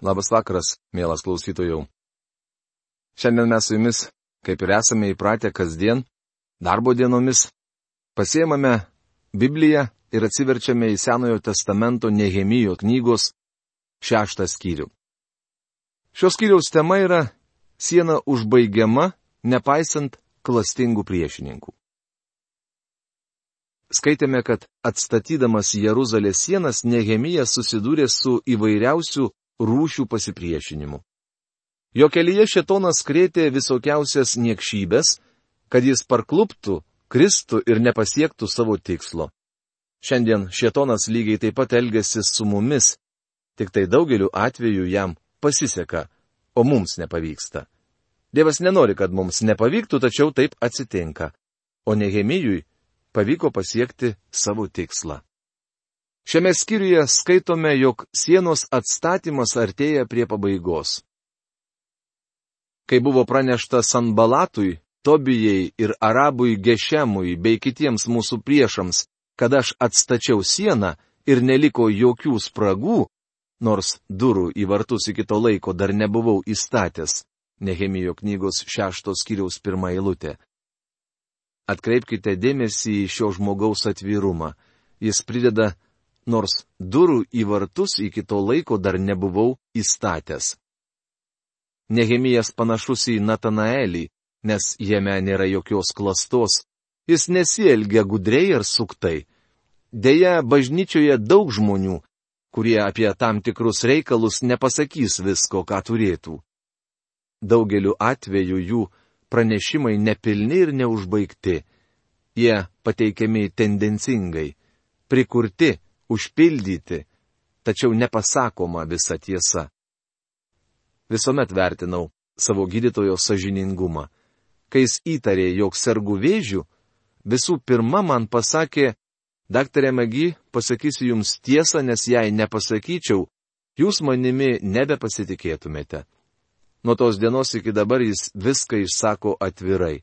Labas vakaras, mielas klausytojų. Šiandien mes su jumis, kaip ir esame įpratę kasdien, darbo dienomis, pasiemame Bibliją ir atsiverčiame į Senojo testamento Nehemijo knygos šeštą skyrių. Šios skyriaus tema yra siena užbaigiama, nepaisant klastingų priešininkų. Skaitėme, kad atstatydamas Jeruzalės sienas Nehemijas susidūrė su įvairiausių rūšių pasipriešinimu. Jo kelyje šetonas krėtė visokiausias niekšybės, kad jis parkluptų, kristų ir nepasiektų savo tikslo. Šiandien šetonas lygiai taip pat elgesi su mumis, tik tai daugeliu atveju jam pasiseka, o mums nepavyksta. Dievas nenori, kad mums nepavyktų, tačiau taip atsitinka. O Nehemijui pavyko pasiekti savo tikslą. Šiame skyriuje skaitome, jog sienos atstatymas artėja prie pabaigos. Kai buvo pranešta Sanbalatui, Tobijai ir Arabui Gešemui bei kitiems mūsų priešams, kad aš atstačiau sieną ir neliko jokių spragų, nors durų į vartus iki to laiko dar nebuvau įstatęs. Nehemijo knygos šeštos skyriaus pirmą eilutę. Atkreipkite dėmesį į šio žmogaus atvirumą. Jis prideda nors durų į vartus iki to laiko dar nebuvau įstatęs. Nehemijas panašus į Natanaelį, nes jame nėra jokios klastos, jis nesielgia gudriai ar suktai. Deja, bažnyčioje daug žmonių, kurie apie tam tikrus reikalus nepasakys visko, ką turėtų. Daugeliu atveju jų pranešimai nepilni ir neužbaigti. Jie pateikiami tendencingai, prikurti, užpildyti, tačiau nepasakoma visa tiesa. Visuomet vertinau savo gydytojo sažiningumą. Kai jis įtarė, jog sergu vėžių, visų pirma man pasakė, daktarė Magi, pasakysiu jums tiesą, nes jei nepasakyčiau, jūs manimi nebepasitikėtumėte. Nuo tos dienos iki dabar jis viską išsako atvirai.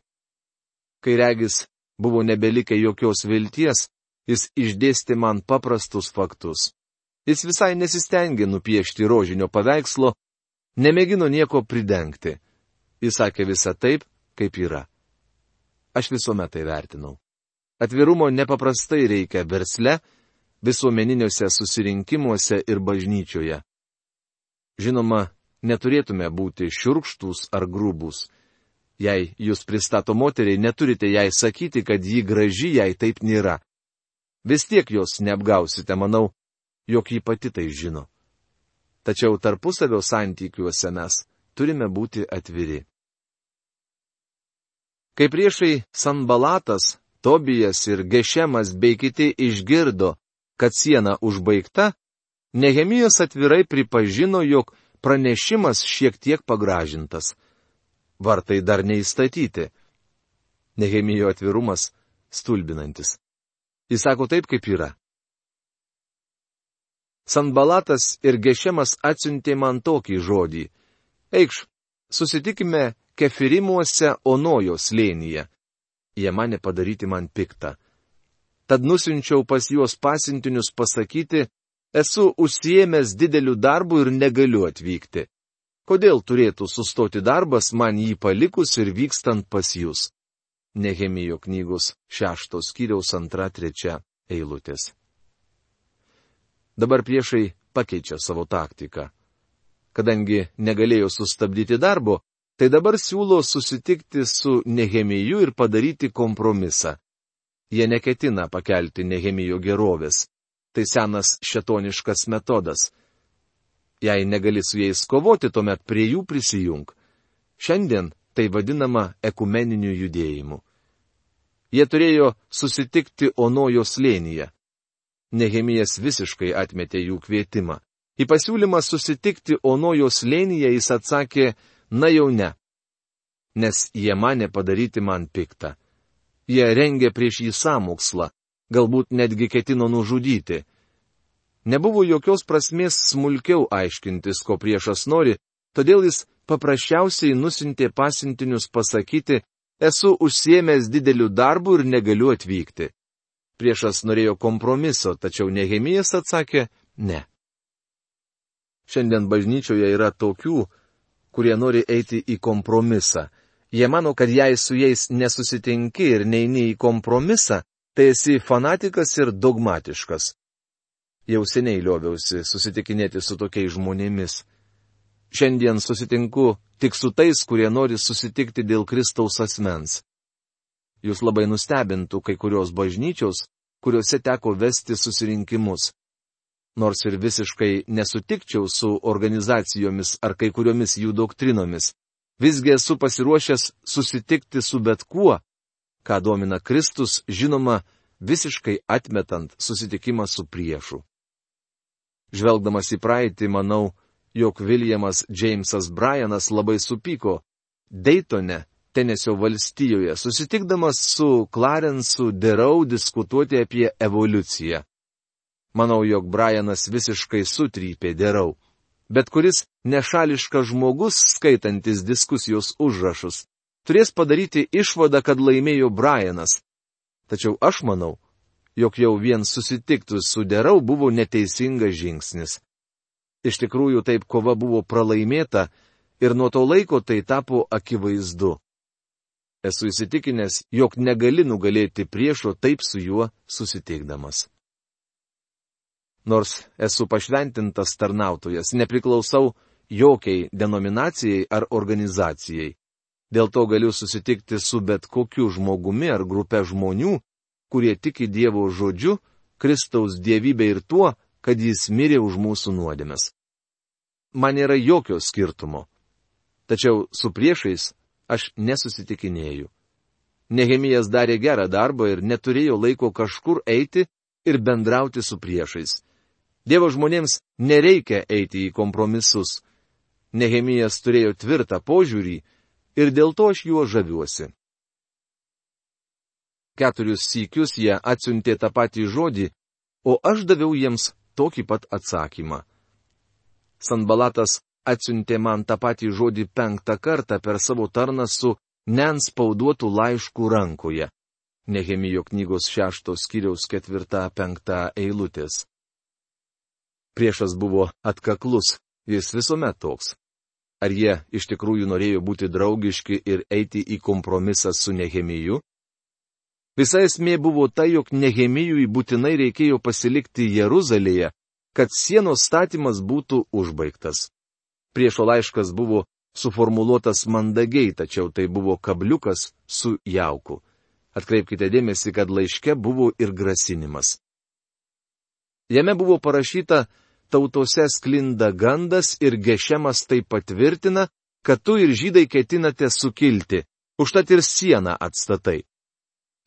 Kai regis buvo nebelikę jokios vilties, jis išdėstė man paprastus faktus. Jis visai nesistengė nupiešti rožinio paveikslo, nemėgino nieko pridengti. Jis sakė visą taip, kaip yra. Aš visuomet tai vertinau. Atvirumo nepaprastai reikia versle, visuomeniniuose susirinkimuose ir bažnyčioje. Žinoma, neturėtume būti šiurkštus ar grubus. Jei jūs pristato moteriai, neturite jai sakyti, kad ji graži, jei taip nėra vis tiek jos neapgausite, manau, jog ji pati tai žino. Tačiau tarpusavio santykiuose mes turime būti atviri. Kai priešai Sanbalatas, Tobijas ir Gešemas bei kiti išgirdo, kad siena užbaigta, Nehemijas atvirai pripažino, jog pranešimas šiek tiek pagražintas. Vartai dar neįstatyti. Nehemijo atvirumas stulbinantis. Jis sako taip, kaip yra. Sanbalatas ir Gešemas atsiuntė man tokį žodį. Eikš, susitikime kefirimuose Onojo slėnyje. Jie mane padaryti man piktą. Tad nusinčiau pas juos pasintinius pasakyti, esu užsiemęs dideliu darbu ir negaliu atvykti. Kodėl turėtų sustoti darbas man jį palikus ir vykstant pas jūs? Nehemijo knygos šeštos skyriaus antra trečia eilutės. Dabar priešai pakeičia savo taktiką. Kadangi negalėjo sustabdyti darbo, tai dabar siūlo susitikti su Nehemiju ir padaryti kompromisą. Jie neketina pakelti Nehemijo gerovės. Tai senas šetoniškas metodas. Jei negali su jais kovoti, tuomet prie jų prisijung. Šiandien tai vadinama ekumeniniu judėjimu. Jie turėjo susitikti Onojo slėnyje. Nehemijas visiškai atmetė jų kvietimą. Į pasiūlymą susitikti Onojo slėnyje jis atsakė, na jau ne. Nes jie mane padaryti man piktą. Jie rengė prieš jį samokslą, galbūt netgi ketino nužudyti. Nebuvo jokios prasmės smulkiau aiškintis, ko priešas nori, todėl jis paprasčiausiai nusintė pasintinius pasakyti, Esu užsiemęs dideliu darbu ir negaliu atvykti. Priešas norėjo kompromiso, tačiau Nehemijas atsakė ne. Šiandien bažnyčioje yra tokių, kurie nori eiti į kompromisą. Jie mano, kad jei su jais nesusitinki ir neini į kompromisą, tai esi fanatikas ir dogmatiškas. Jau seniai lioviausi susitikinėti su tokiais žmonėmis. Šiandien susitinku tik su tais, kurie nori susitikti dėl Kristaus asmens. Jūs labai nustebintų kai kurios bažnyčios, kuriuose teko vesti susirinkimus. Nors ir visiškai nesutikčiau su organizacijomis ar kai kuriomis jų doktrinomis, visgi esu pasiruošęs susitikti su bet kuo, ką domina Kristus, žinoma, visiškai atmetant susitikimą su priešu. Žvelgdamas į praeitį, manau, jog Viljamas Džeimsas Bryanas labai supyko Daytone, Tenesio valstijoje, susitikdamas su Clarensu Derau diskutuoti apie evoliuciją. Manau, jog Bryanas visiškai sutrypė Derau. Bet kuris nešališkas žmogus, skaitantis diskusijos užrašus, turės padaryti išvadą, kad laimėjo Bryanas. Tačiau aš manau, jog jau vien susitikti su Derau buvo neteisingas žingsnis. Iš tikrųjų, taip kova buvo pralaimėta ir nuo to laiko tai tapo akivaizdu. Esu įsitikinęs, jog negali nugalėti priešo taip su juo susitikdamas. Nors esu pašventintas tarnautojas, nepriklausau jokiai denominacijai ar organizacijai. Dėl to galiu susitikti su bet kokiu žmogumi ar grupe žmonių, kurie tiki Dievo žodžiu, Kristaus dievybė ir tuo, kad jis mirė už mūsų nuodėmes. Man nėra jokio skirtumo. Tačiau su priešais aš nesusitikinėju. Nehemijas darė gerą darbą ir neturėjo laiko kažkur eiti ir bendrauti su priešais. Dievo žmonėms nereikia eiti į kompromisus. Nehemijas turėjo tvirtą požiūrį ir dėl to aš juo žaviuosi. Keturius sykius jie atsiuntė tą patį žodį, o aš daviau jiems tokį pat atsakymą. Sanbalatas atsiuntė man tą patį žodį penktą kartą per savo tarną su nenspauduotų laiškų rankoje. Nehemijo knygos šeštos skyriaus ketvirta penkta eilutės. Priešas buvo atkaklus, jis visuomet toks. Ar jie iš tikrųjų norėjo būti draugiški ir eiti į kompromisą su Nehemiju? Visa esmė buvo ta, jog Nehemijui būtinai reikėjo pasilikti Jeruzalėje, kad sienos statymas būtų užbaigtas. Priešo laiškas buvo suformuoluotas mandagiai, tačiau tai buvo kabliukas su jauku. Atkreipkite dėmesį, kad laiške buvo ir grasinimas. Jame buvo parašyta, tautose sklinda gandas ir gešemas tai patvirtina, kad tu ir žydai ketinate sukilti, užtat ir sieną atstatai.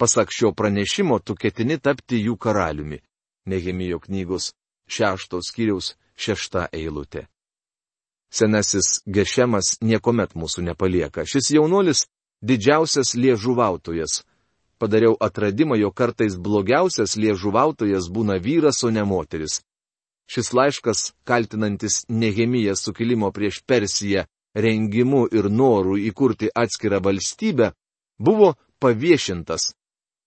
Pasak šio pranešimo, tu ketini tapti jų karaliumi. Nehemijo knygos šeštos skyriaus šešta eilutė. Senasis Gešemas niekuomet mūsų nepalieka. Šis jaunuolis - didžiausias liežuvautojas. Padariau atradimą, jo kartais blogiausias liežuvautojas būna vyras, o ne moteris. Šis laiškas, kaltinantis Nehemiją sukilimo prieš Persiją rengimu ir noru įkurti atskirą valstybę, buvo paviešintas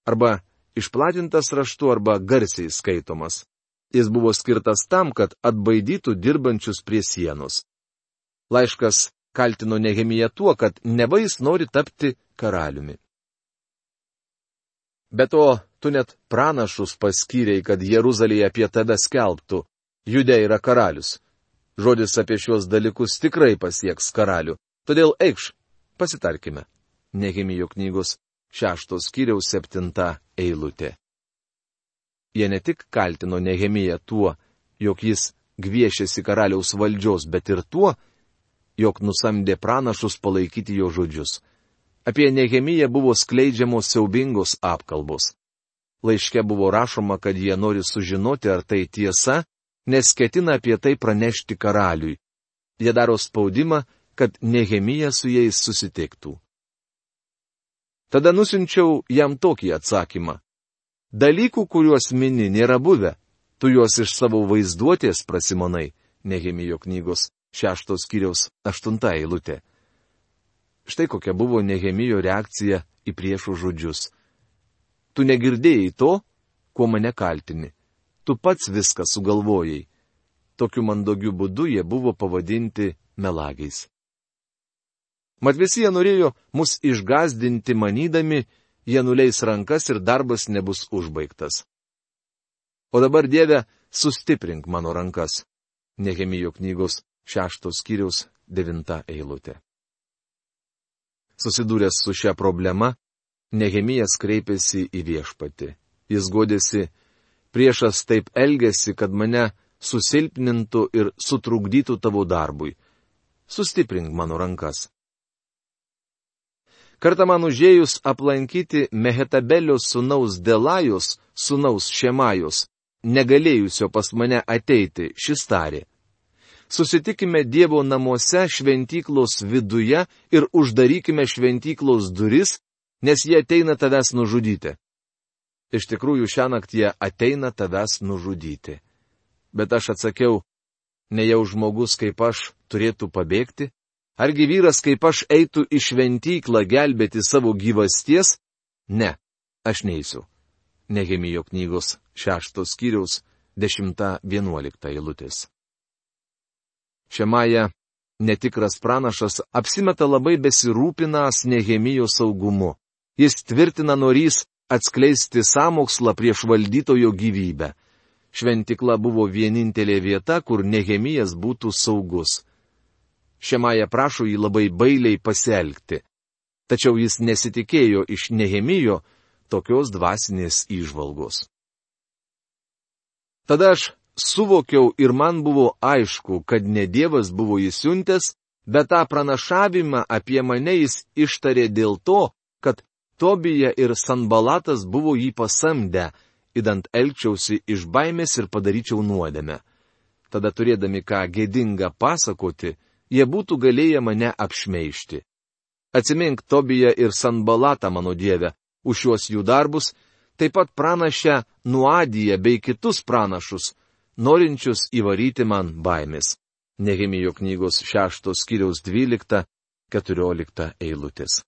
arba išplatintas raštu arba garsiai skaitomas. Jis buvo skirtas tam, kad atbaidytų dirbančius prie sienos. Laiškas kaltino Nehemiją tuo, kad neva jis nori tapti karaliumi. Be to, tu net pranašus paskyrei, kad Jeruzalėje apie tave skelbtų. Judė yra karalius. Žodis apie šios dalykus tikrai pasieks karalių. Todėl eikš, pasitarkime. Nehemijo knygos šeštos kiriaus septinta eilutė. Jie ne tik kaltino Nehemiją tuo, jog jis gviešėsi karaliaus valdžios, bet ir tuo, jog nusamdė pranašus palaikyti jo žodžius. Apie Nehemiją buvo skleidžiamos siaubingos apkalbos. Laiške buvo rašoma, kad jie nori sužinoti, ar tai tiesa, nes ketina apie tai pranešti karaliui. Jie daro spaudimą, kad Nehemija su jais susitiktų. Tada nusinčiau jam tokį atsakymą. Dalykų, kuriuos mini, nėra buvę. Tu juos iš savo vaizduotės prasimonai, Nehemijo knygos šeštos kiriaus aštunta eilutė. Štai kokia buvo Nehemijo reakcija į priešų žodžius. Tu negirdėjai to, kuo mane kaltini. Tu pats viską sugalvojai. tokiu mandogiu būdu jie buvo pavadinti melagiais. Mat visi jie norėjo mus išgazdinti manydami, jie nuleis rankas ir darbas nebus užbaigtas. O dabar Dieve, sustiprink mano rankas. Nehemijo knygos šeštos skyriaus devinta eilutė. Susidūręs su šia problema, Nehemijas kreipėsi į viešpatį. Jis godėsi, priešas taip elgesi, kad mane susilpnintų ir sutrukdytų tavo darbui. Sustiprink mano rankas. Kartą man užėjus aplankyti Mehetabelio sunaus Delajus, sunaus Šemajus, negalėjusio pas mane ateiti, šis tarė. Susitikime Dievo namuose šventyklos viduje ir uždarykime šventyklos duris, nes jie ateina tavęs nužudyti. Iš tikrųjų, šią naktį jie ateina tavęs nužudyti. Bet aš atsakiau, ne jau žmogus kaip aš turėtų pabėgti, argi vyras kaip aš eitų į šventyklą gelbėti savo gyvasties? Ne, aš neįsiu. Nehemijo knygos šeštos skyriaus 10-11 eilutės. Šemaja, netikras pranašas, apsimeta labai besirūpinas Nehemijo saugumu. Jis tvirtina norys atskleisti samokslą prieš valdytojo gyvybę. Šventikla buvo vienintelė vieta, kur Nehemijas būtų saugus. Šemaja prašo jį labai bailiai pasielgti. Tačiau jis nesitikėjo iš Nehemijo tokios dvasinės išvalgos. Tada aš suvokiau ir man buvo aišku, kad ne Dievas buvo įsiuntęs, bet tą pranašavimą apie mane jis ištarė dėl to, kad Tobija ir Sanbalatas buvo jį pasamdę, įdant elgčiausi iš baimės ir padaryčiau nuodėmę. Tada turėdami ką gėdingą pasakoti, jie būtų galėję mane apšmeišti. Atsimink Tobiją ir Sanbalatą, mano Dieve, už šiuos jų darbus taip pat pranašę Nuadiją bei kitus pranašus, norinčius įvaryti man baimės. Nehemijo knygos 6 skyriaus 12-14 eilutės.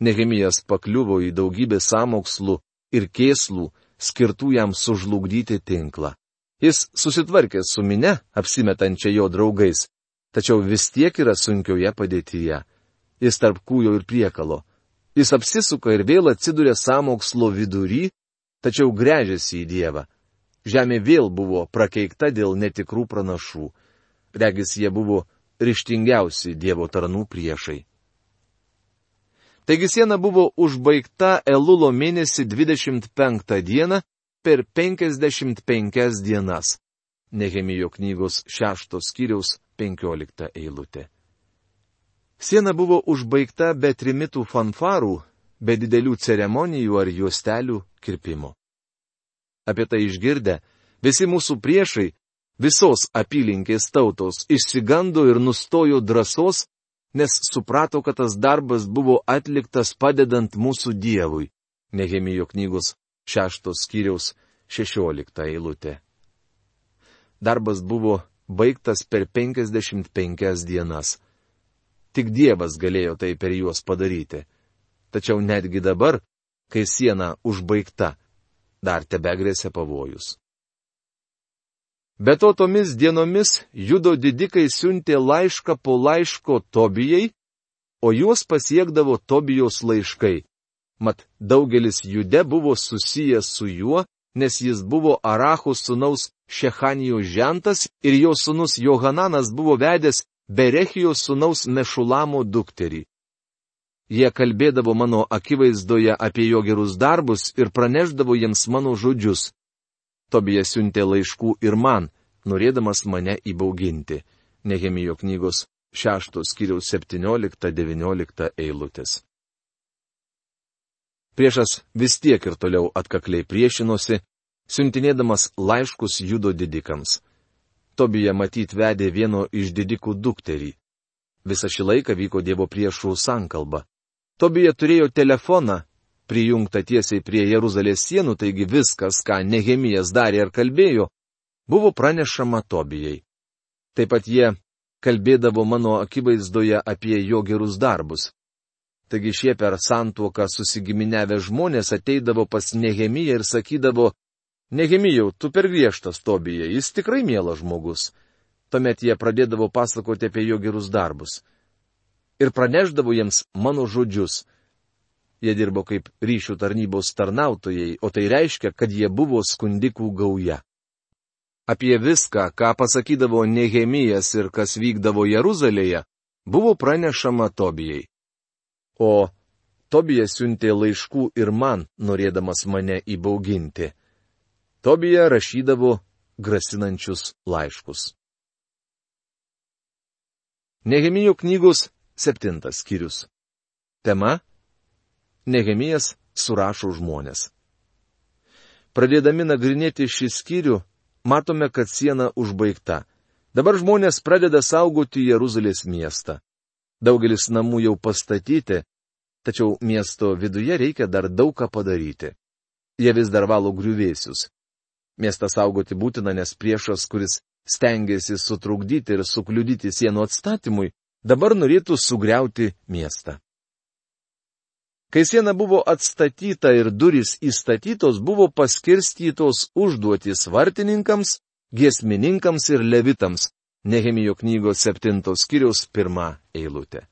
Nehemijas pakliuvo į daugybę samokslų ir kėslų, skirtų jam sužlugdyti tinklą. Jis susitvarkė su mine, apsimetančia jo draugais, tačiau vis tiek yra sunkioje padėtyje. Jis tarp kūjo ir priekalo. Jis apsisuka ir vėl atsiduria samokslo vidury, tačiau grežiasi į Dievą. Žemė vėl buvo prakeikta dėl netikrų pranašų. Regis jie buvo ryštingiausi Dievo tarnų priešai. Taigi siena buvo užbaigta Elulo mėnesį 25 dieną per 55 dienas. Nehemijo knygos 6 skyriaus 15 eilutė. Siena buvo užbaigta be trimitų fanfarų, be didelių ceremonijų ar juostelių kirpimo. Apie tai išgirdę, visi mūsų priešai, visos apylinkės tautos išsigando ir nustojo drąsos, nes suprato, kad tas darbas buvo atliktas padedant mūsų Dievui. Nehemijo knygos šeštos skyriaus šešiolikta eilutė. Darbas buvo baigtas per 55 dienas. Tik Dievas galėjo tai per juos padaryti. Tačiau netgi dabar, kai siena užbaigta, dar tebegrėsia pavojus. Be to tomis dienomis judo didikai siuntė laišką po laiško Tobijai, o juos pasiekdavo Tobijos laiškai. Mat daugelis jude buvo susijęs su juo, nes jis buvo Aracho sūnaus Šechanijos žentas ir jo sūnus Johananas buvo vedęs Berechijos sūnaus Mešulamo dukterį. Jie kalbėdavo mano akivaizdoje apie jo gerus darbus ir praneždavo jiems mano žodžius. Tobija siuntė laiškų ir man, norėdamas mane įbauginti. Nehemijo knygos 6 skyriaus 17-19 eilutės. Priešas vis tiek ir toliau atkakliai priešinosi, siuntinėdamas laiškus judo didikams. Tobija matyt vedė vieno iš didikų dukterį. Visą šį laiką vyko Dievo priešų sankalba. Tobija turėjo telefoną, prijungtą tiesiai prie Jeruzalės sienų, taigi viskas, ką Nehemijas darė ar kalbėjo, buvo pranešama Tobijai. Taip pat jie kalbėdavo mano akivaizdoje apie jo gerus darbus. Taigi šie per santuoką susigiminiavę žmonės ateidavo pas Nehemiją ir sakydavo, Nehemijau, tu per griežtas Tobija, jis tikrai mielas žmogus. Tuomet jie pradėdavo pasakoti apie jo gerus darbus. Ir praneždavo jiems mano žodžius. Jie dirbo kaip ryšių tarnybos tarnautojai, o tai reiškia, kad jie buvo skundikų gauja. Apie viską, ką pasakydavo Nehemijas ir kas vykdavo Jeruzalėje, buvo pranešama Tobijai. O Tobija siuntė laiškų ir man, norėdamas mane įbauginti. Tobija rašydavo grasinančius laiškus. Nehemijo knygos septintas skyrius. Tema - Nehemijas surašo žmonės. Pradėdami nagrinėti šį skyrių, matome, kad siena užbaigta. Dabar žmonės pradeda saugoti Jeruzalės miestą. Daugelis namų jau pastatyti, tačiau miesto viduje reikia dar daug ką padaryti. Jie vis dar valo griuvėsius. Miestą saugoti būtina, nes priešas, kuris stengiasi sutrukdyti ir sukliudyti sienų atstatymui, dabar norėtų sugriauti miestą. Kai siena buvo atstatyta ir durys įstatytos, buvo paskirstytos užduotis vartininkams, giesmininkams ir levitams. Nehemijo knygos septintos skyriaus pirmą eilutę.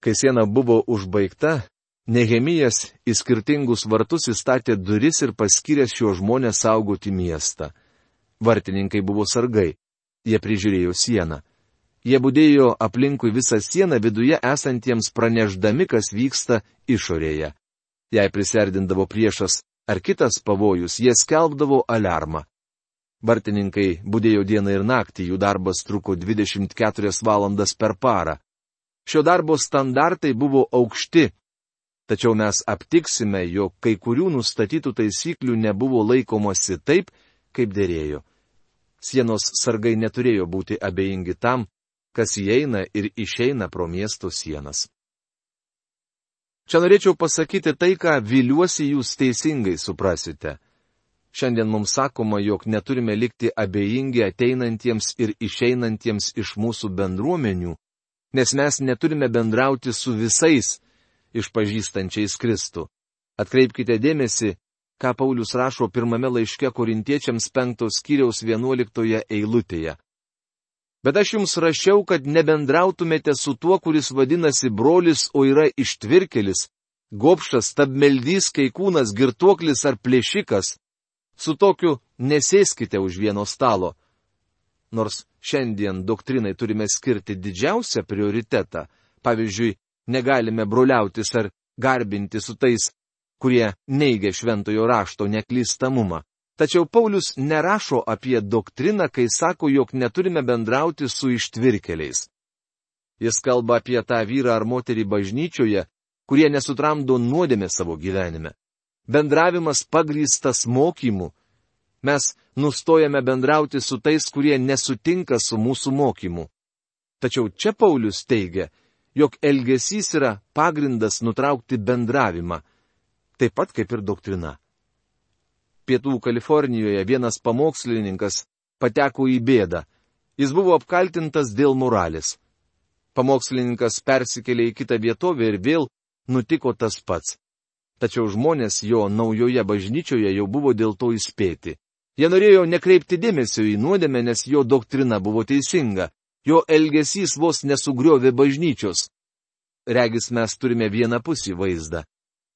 Kai siena buvo užbaigta, Nehemijas į skirtingus vartus įstatė duris ir paskyrė šio žmonės saugoti miestą. Vartininkai buvo sargai. Jie prižiūrėjo sieną. Jie būdėjo aplinkui visą sieną viduje esantiems praneždami, kas vyksta išorėje. Jei priserdindavo priešas ar kitas pavojus, jie skelbdavo alarmą. Vartininkai būdėjo dieną ir naktį, jų darbas truko 24 valandas per parą. Šio darbo standartai buvo aukšti Tačiau mes aptiksime, jog kai kurių nustatytų taisyklių nebuvo laikomasi taip, kaip dėrėjo. Sienos sargai neturėjo būti abejingi tam, kas įeina ir išeina pro miesto sienas. Čia norėčiau pasakyti tai, ką viliuosi jūs teisingai suprasite. Šiandien mums sakoma, jog neturime likti abejingi ateinantiems ir išeinantiems iš mūsų bendruomenių, nes mes neturime bendrauti su visais, išpažįstančiais Kristų. Atkreipkite dėmesį, ką Paulius rašo pirmame laiške korintiečiams penktos kiriaus vienuoliktoje eilutėje. Bet aš jums rašiau, kad nebendrautumėte su tuo, kuris vadinasi brolis, o yra ištvirkelis, gopšas, tabmeldys, kai kūnas, girtuoklis ar plėšikas. Su tokiu nesėskite už vieno stalo. Nors šiandien doktrinai turime skirti didžiausią prioritetą, pavyzdžiui, negalime broliautis ar garbinti su tais, kurie neigia šventojo rašto neklystamumą. Tačiau Paulius nerašo apie doktriną, kai sako, jog neturime bendrauti su ištvirkeliais. Jis kalba apie tą vyrą ar moterį bažnyčioje, kurie nesutramdo nuodėmė savo gyvenime. Bendravimas pagrystas mokymu. Mes nustojame bendrauti su tais, kurie nesutinka su mūsų mokymu. Tačiau čia Paulius teigia, jog elgesys yra pagrindas nutraukti bendravimą, taip pat kaip ir doktrina. Pietų Kalifornijoje vienas pamokslininkas pateko į bėdą. Jis buvo apkaltintas dėl moralės. Pamokslininkas persikėlė į kitą vietovę ir vėl nutiko tas pats. Tačiau žmonės jo naujoje bažnyčioje jau buvo dėl to įspėti. Jie norėjo nekreipti dėmesio į nuodėmę, nes jo doktrina buvo teisinga jo elgesys vos nesugriovė bažnyčios. Regis mes turime vieną pusį vaizdą.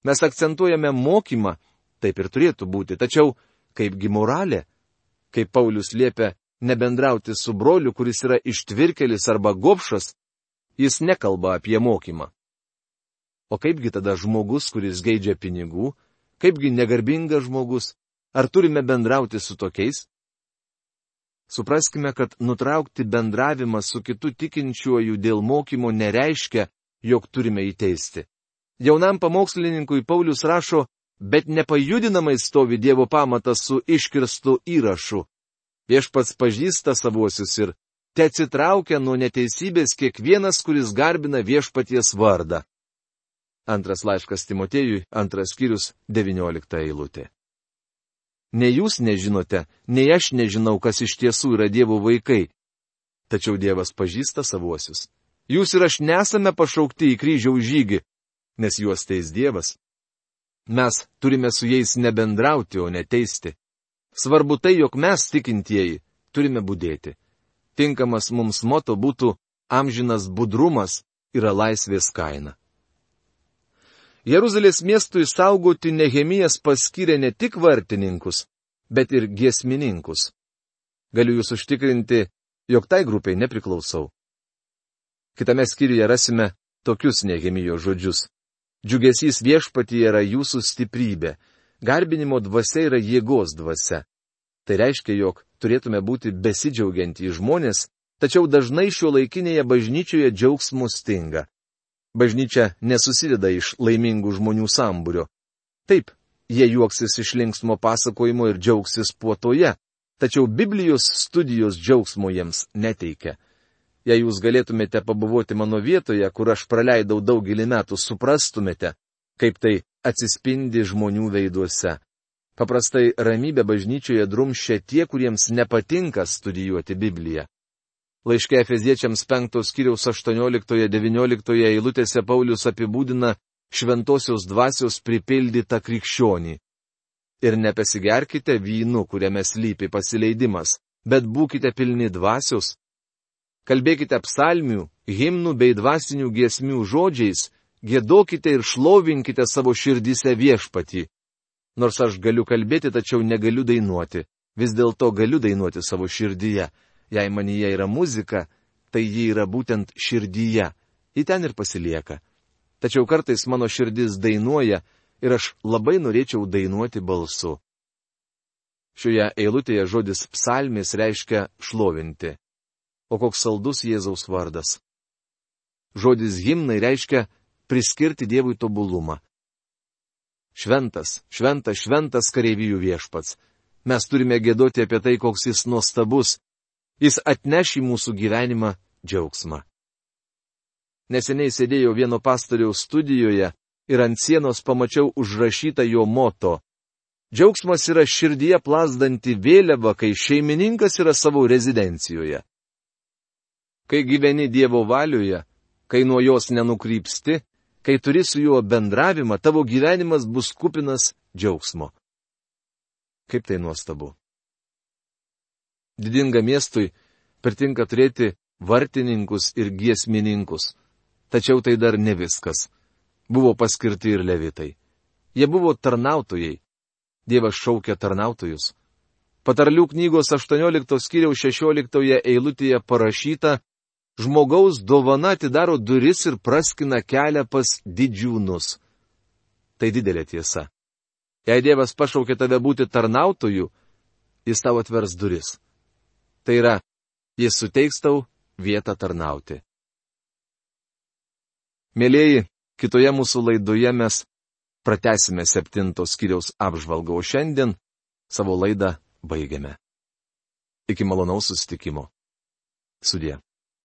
Mes akcentuojame mokymą, taip ir turėtų būti, tačiau kaipgi moralė? Kaip Paulius liepia nebendrauti su broliu, kuris yra ištvirkelis arba gopšas, jis nekalba apie mokymą. O kaipgi tada žmogus, kuris geidžia pinigų, kaipgi negarbingas žmogus, ar turime bendrauti su tokiais? Supraskime, kad nutraukti bendravimą su kitu tikinčiuoju dėl mokymo nereiškia, jog turime įteisti. Jaunam pamokslininkui Paulius rašo, bet nepajudinamai stovi Dievo pamatas su iškirstu įrašu. Viešpats pažįsta savuosius ir te atsitraukia nuo neteisybės kiekvienas, kuris garbina viešpaties vardą. Antras laiškas Timotėjui, antras skyrius, deviniolikta eilutė. Nei jūs nežinote, nei aš nežinau, kas iš tiesų yra Dievo vaikai. Tačiau Dievas pažįsta savuosius. Jūs ir aš nesame pašaukti į kryžiaus žygį, nes juos teis Dievas. Mes turime su jais nebendrauti, o neteisti. Svarbu tai, jog mes tikintieji turime būdėti. Tinkamas mums moto būtų amžinas budrumas yra laisvės kaina. Jeruzalės miestui saugoti Nehemijas paskyrė ne tik vartininkus, bet ir giesmininkus. Galiu jūs užtikrinti, jog tai grupiai nepriklausau. Kitame skyriuje rasime tokius Nehemijo žodžius. Džiugesys viešpatyje yra jūsų stiprybė, garbinimo dvasia yra jėgos dvasia. Tai reiškia, jog turėtume būti besidžiaugiantys žmonės, tačiau dažnai šio laikinėje bažnyčioje džiaugsmų stinga. Bažnyčia nesusideda iš laimingų žmonių sambūrio. Taip, jie juoksis iš linksmo pasakojimo ir džiaugsis puotoje, tačiau Biblijos studijos džiaugsmo jiems neteikia. Jei jūs galėtumėte pabuvoti mano vietoje, kur aš praleidau daugelį metų, suprastumėte, kaip tai atsispindi žmonių veiduose. Paprastai ramybę bažnyčioje drumšia tie, kuriems nepatinka studijuoti Bibliją. Laiške Efeziečiams 5 skyriaus 18-19 eilutėse Paulius apibūdina šventosios dvasios pripildytą krikščionį. Ir nepasigerkite vynu, kuriame slypi pasileidimas, bet būkite pilni dvasios. Kalbėkite psalmių, himnų bei dvasinių giesmių žodžiais, gėdokite ir šlovinkite savo širdise viešpatį Nors aš galiu kalbėti, tačiau negaliu dainuoti. Vis dėlto galiu dainuoti savo širdyje. Jei manyje yra muzika, tai ji yra būtent širdyje. Ji ten ir pasilieka. Tačiau kartais mano širdis dainuoja ir aš labai norėčiau dainuoti balsu. Šioje eilutėje žodis psalmis reiškia šlovinti. O koks saldus Jėzaus vardas. Žodis himnai reiškia priskirti Dievui tobulumą. Šventas, šventas, šventas kareivijų viešpats. Mes turime gėdoti apie tai, koks jis nuostabus. Jis atneš į mūsų gyvenimą džiaugsmą. Neseniai sėdėjau vieno pastoriaus studijoje ir ant sienos pamačiau užrašytą jo moto. Džiaugsmas yra širdyje plasdanti vėliava, kai šeimininkas yra savo rezidencijoje. Kai gyveni Dievo valioje, kai nuo jos nenukrypsti, kai turi su juo bendravimą, tavo gyvenimas bus kupinas džiaugsmo. Kaip tai nuostabu. Didinga miestui pertinka turėti vartininkus ir giesmininkus. Tačiau tai dar ne viskas. Buvo paskirti ir levitai. Jie buvo tarnautojai. Dievas šaukia tarnautojus. Patarlių knygos 18 skyriaus 16 eilutėje parašyta, žmogaus dovana atidaro duris ir praskina kelią pas didžiūnus. Tai didelė tiesa. Jei Dievas pašaukė tave būti tarnautoju, jis tau atvers duris. Tai yra, jis suteiks tau vietą tarnauti. Mėlyjeji, kitoje mūsų laidoje mes pratesime septintos skyriaus apžvalgą, o šiandien savo laidą baigiame. Iki malonaus sustikimo. Sudė.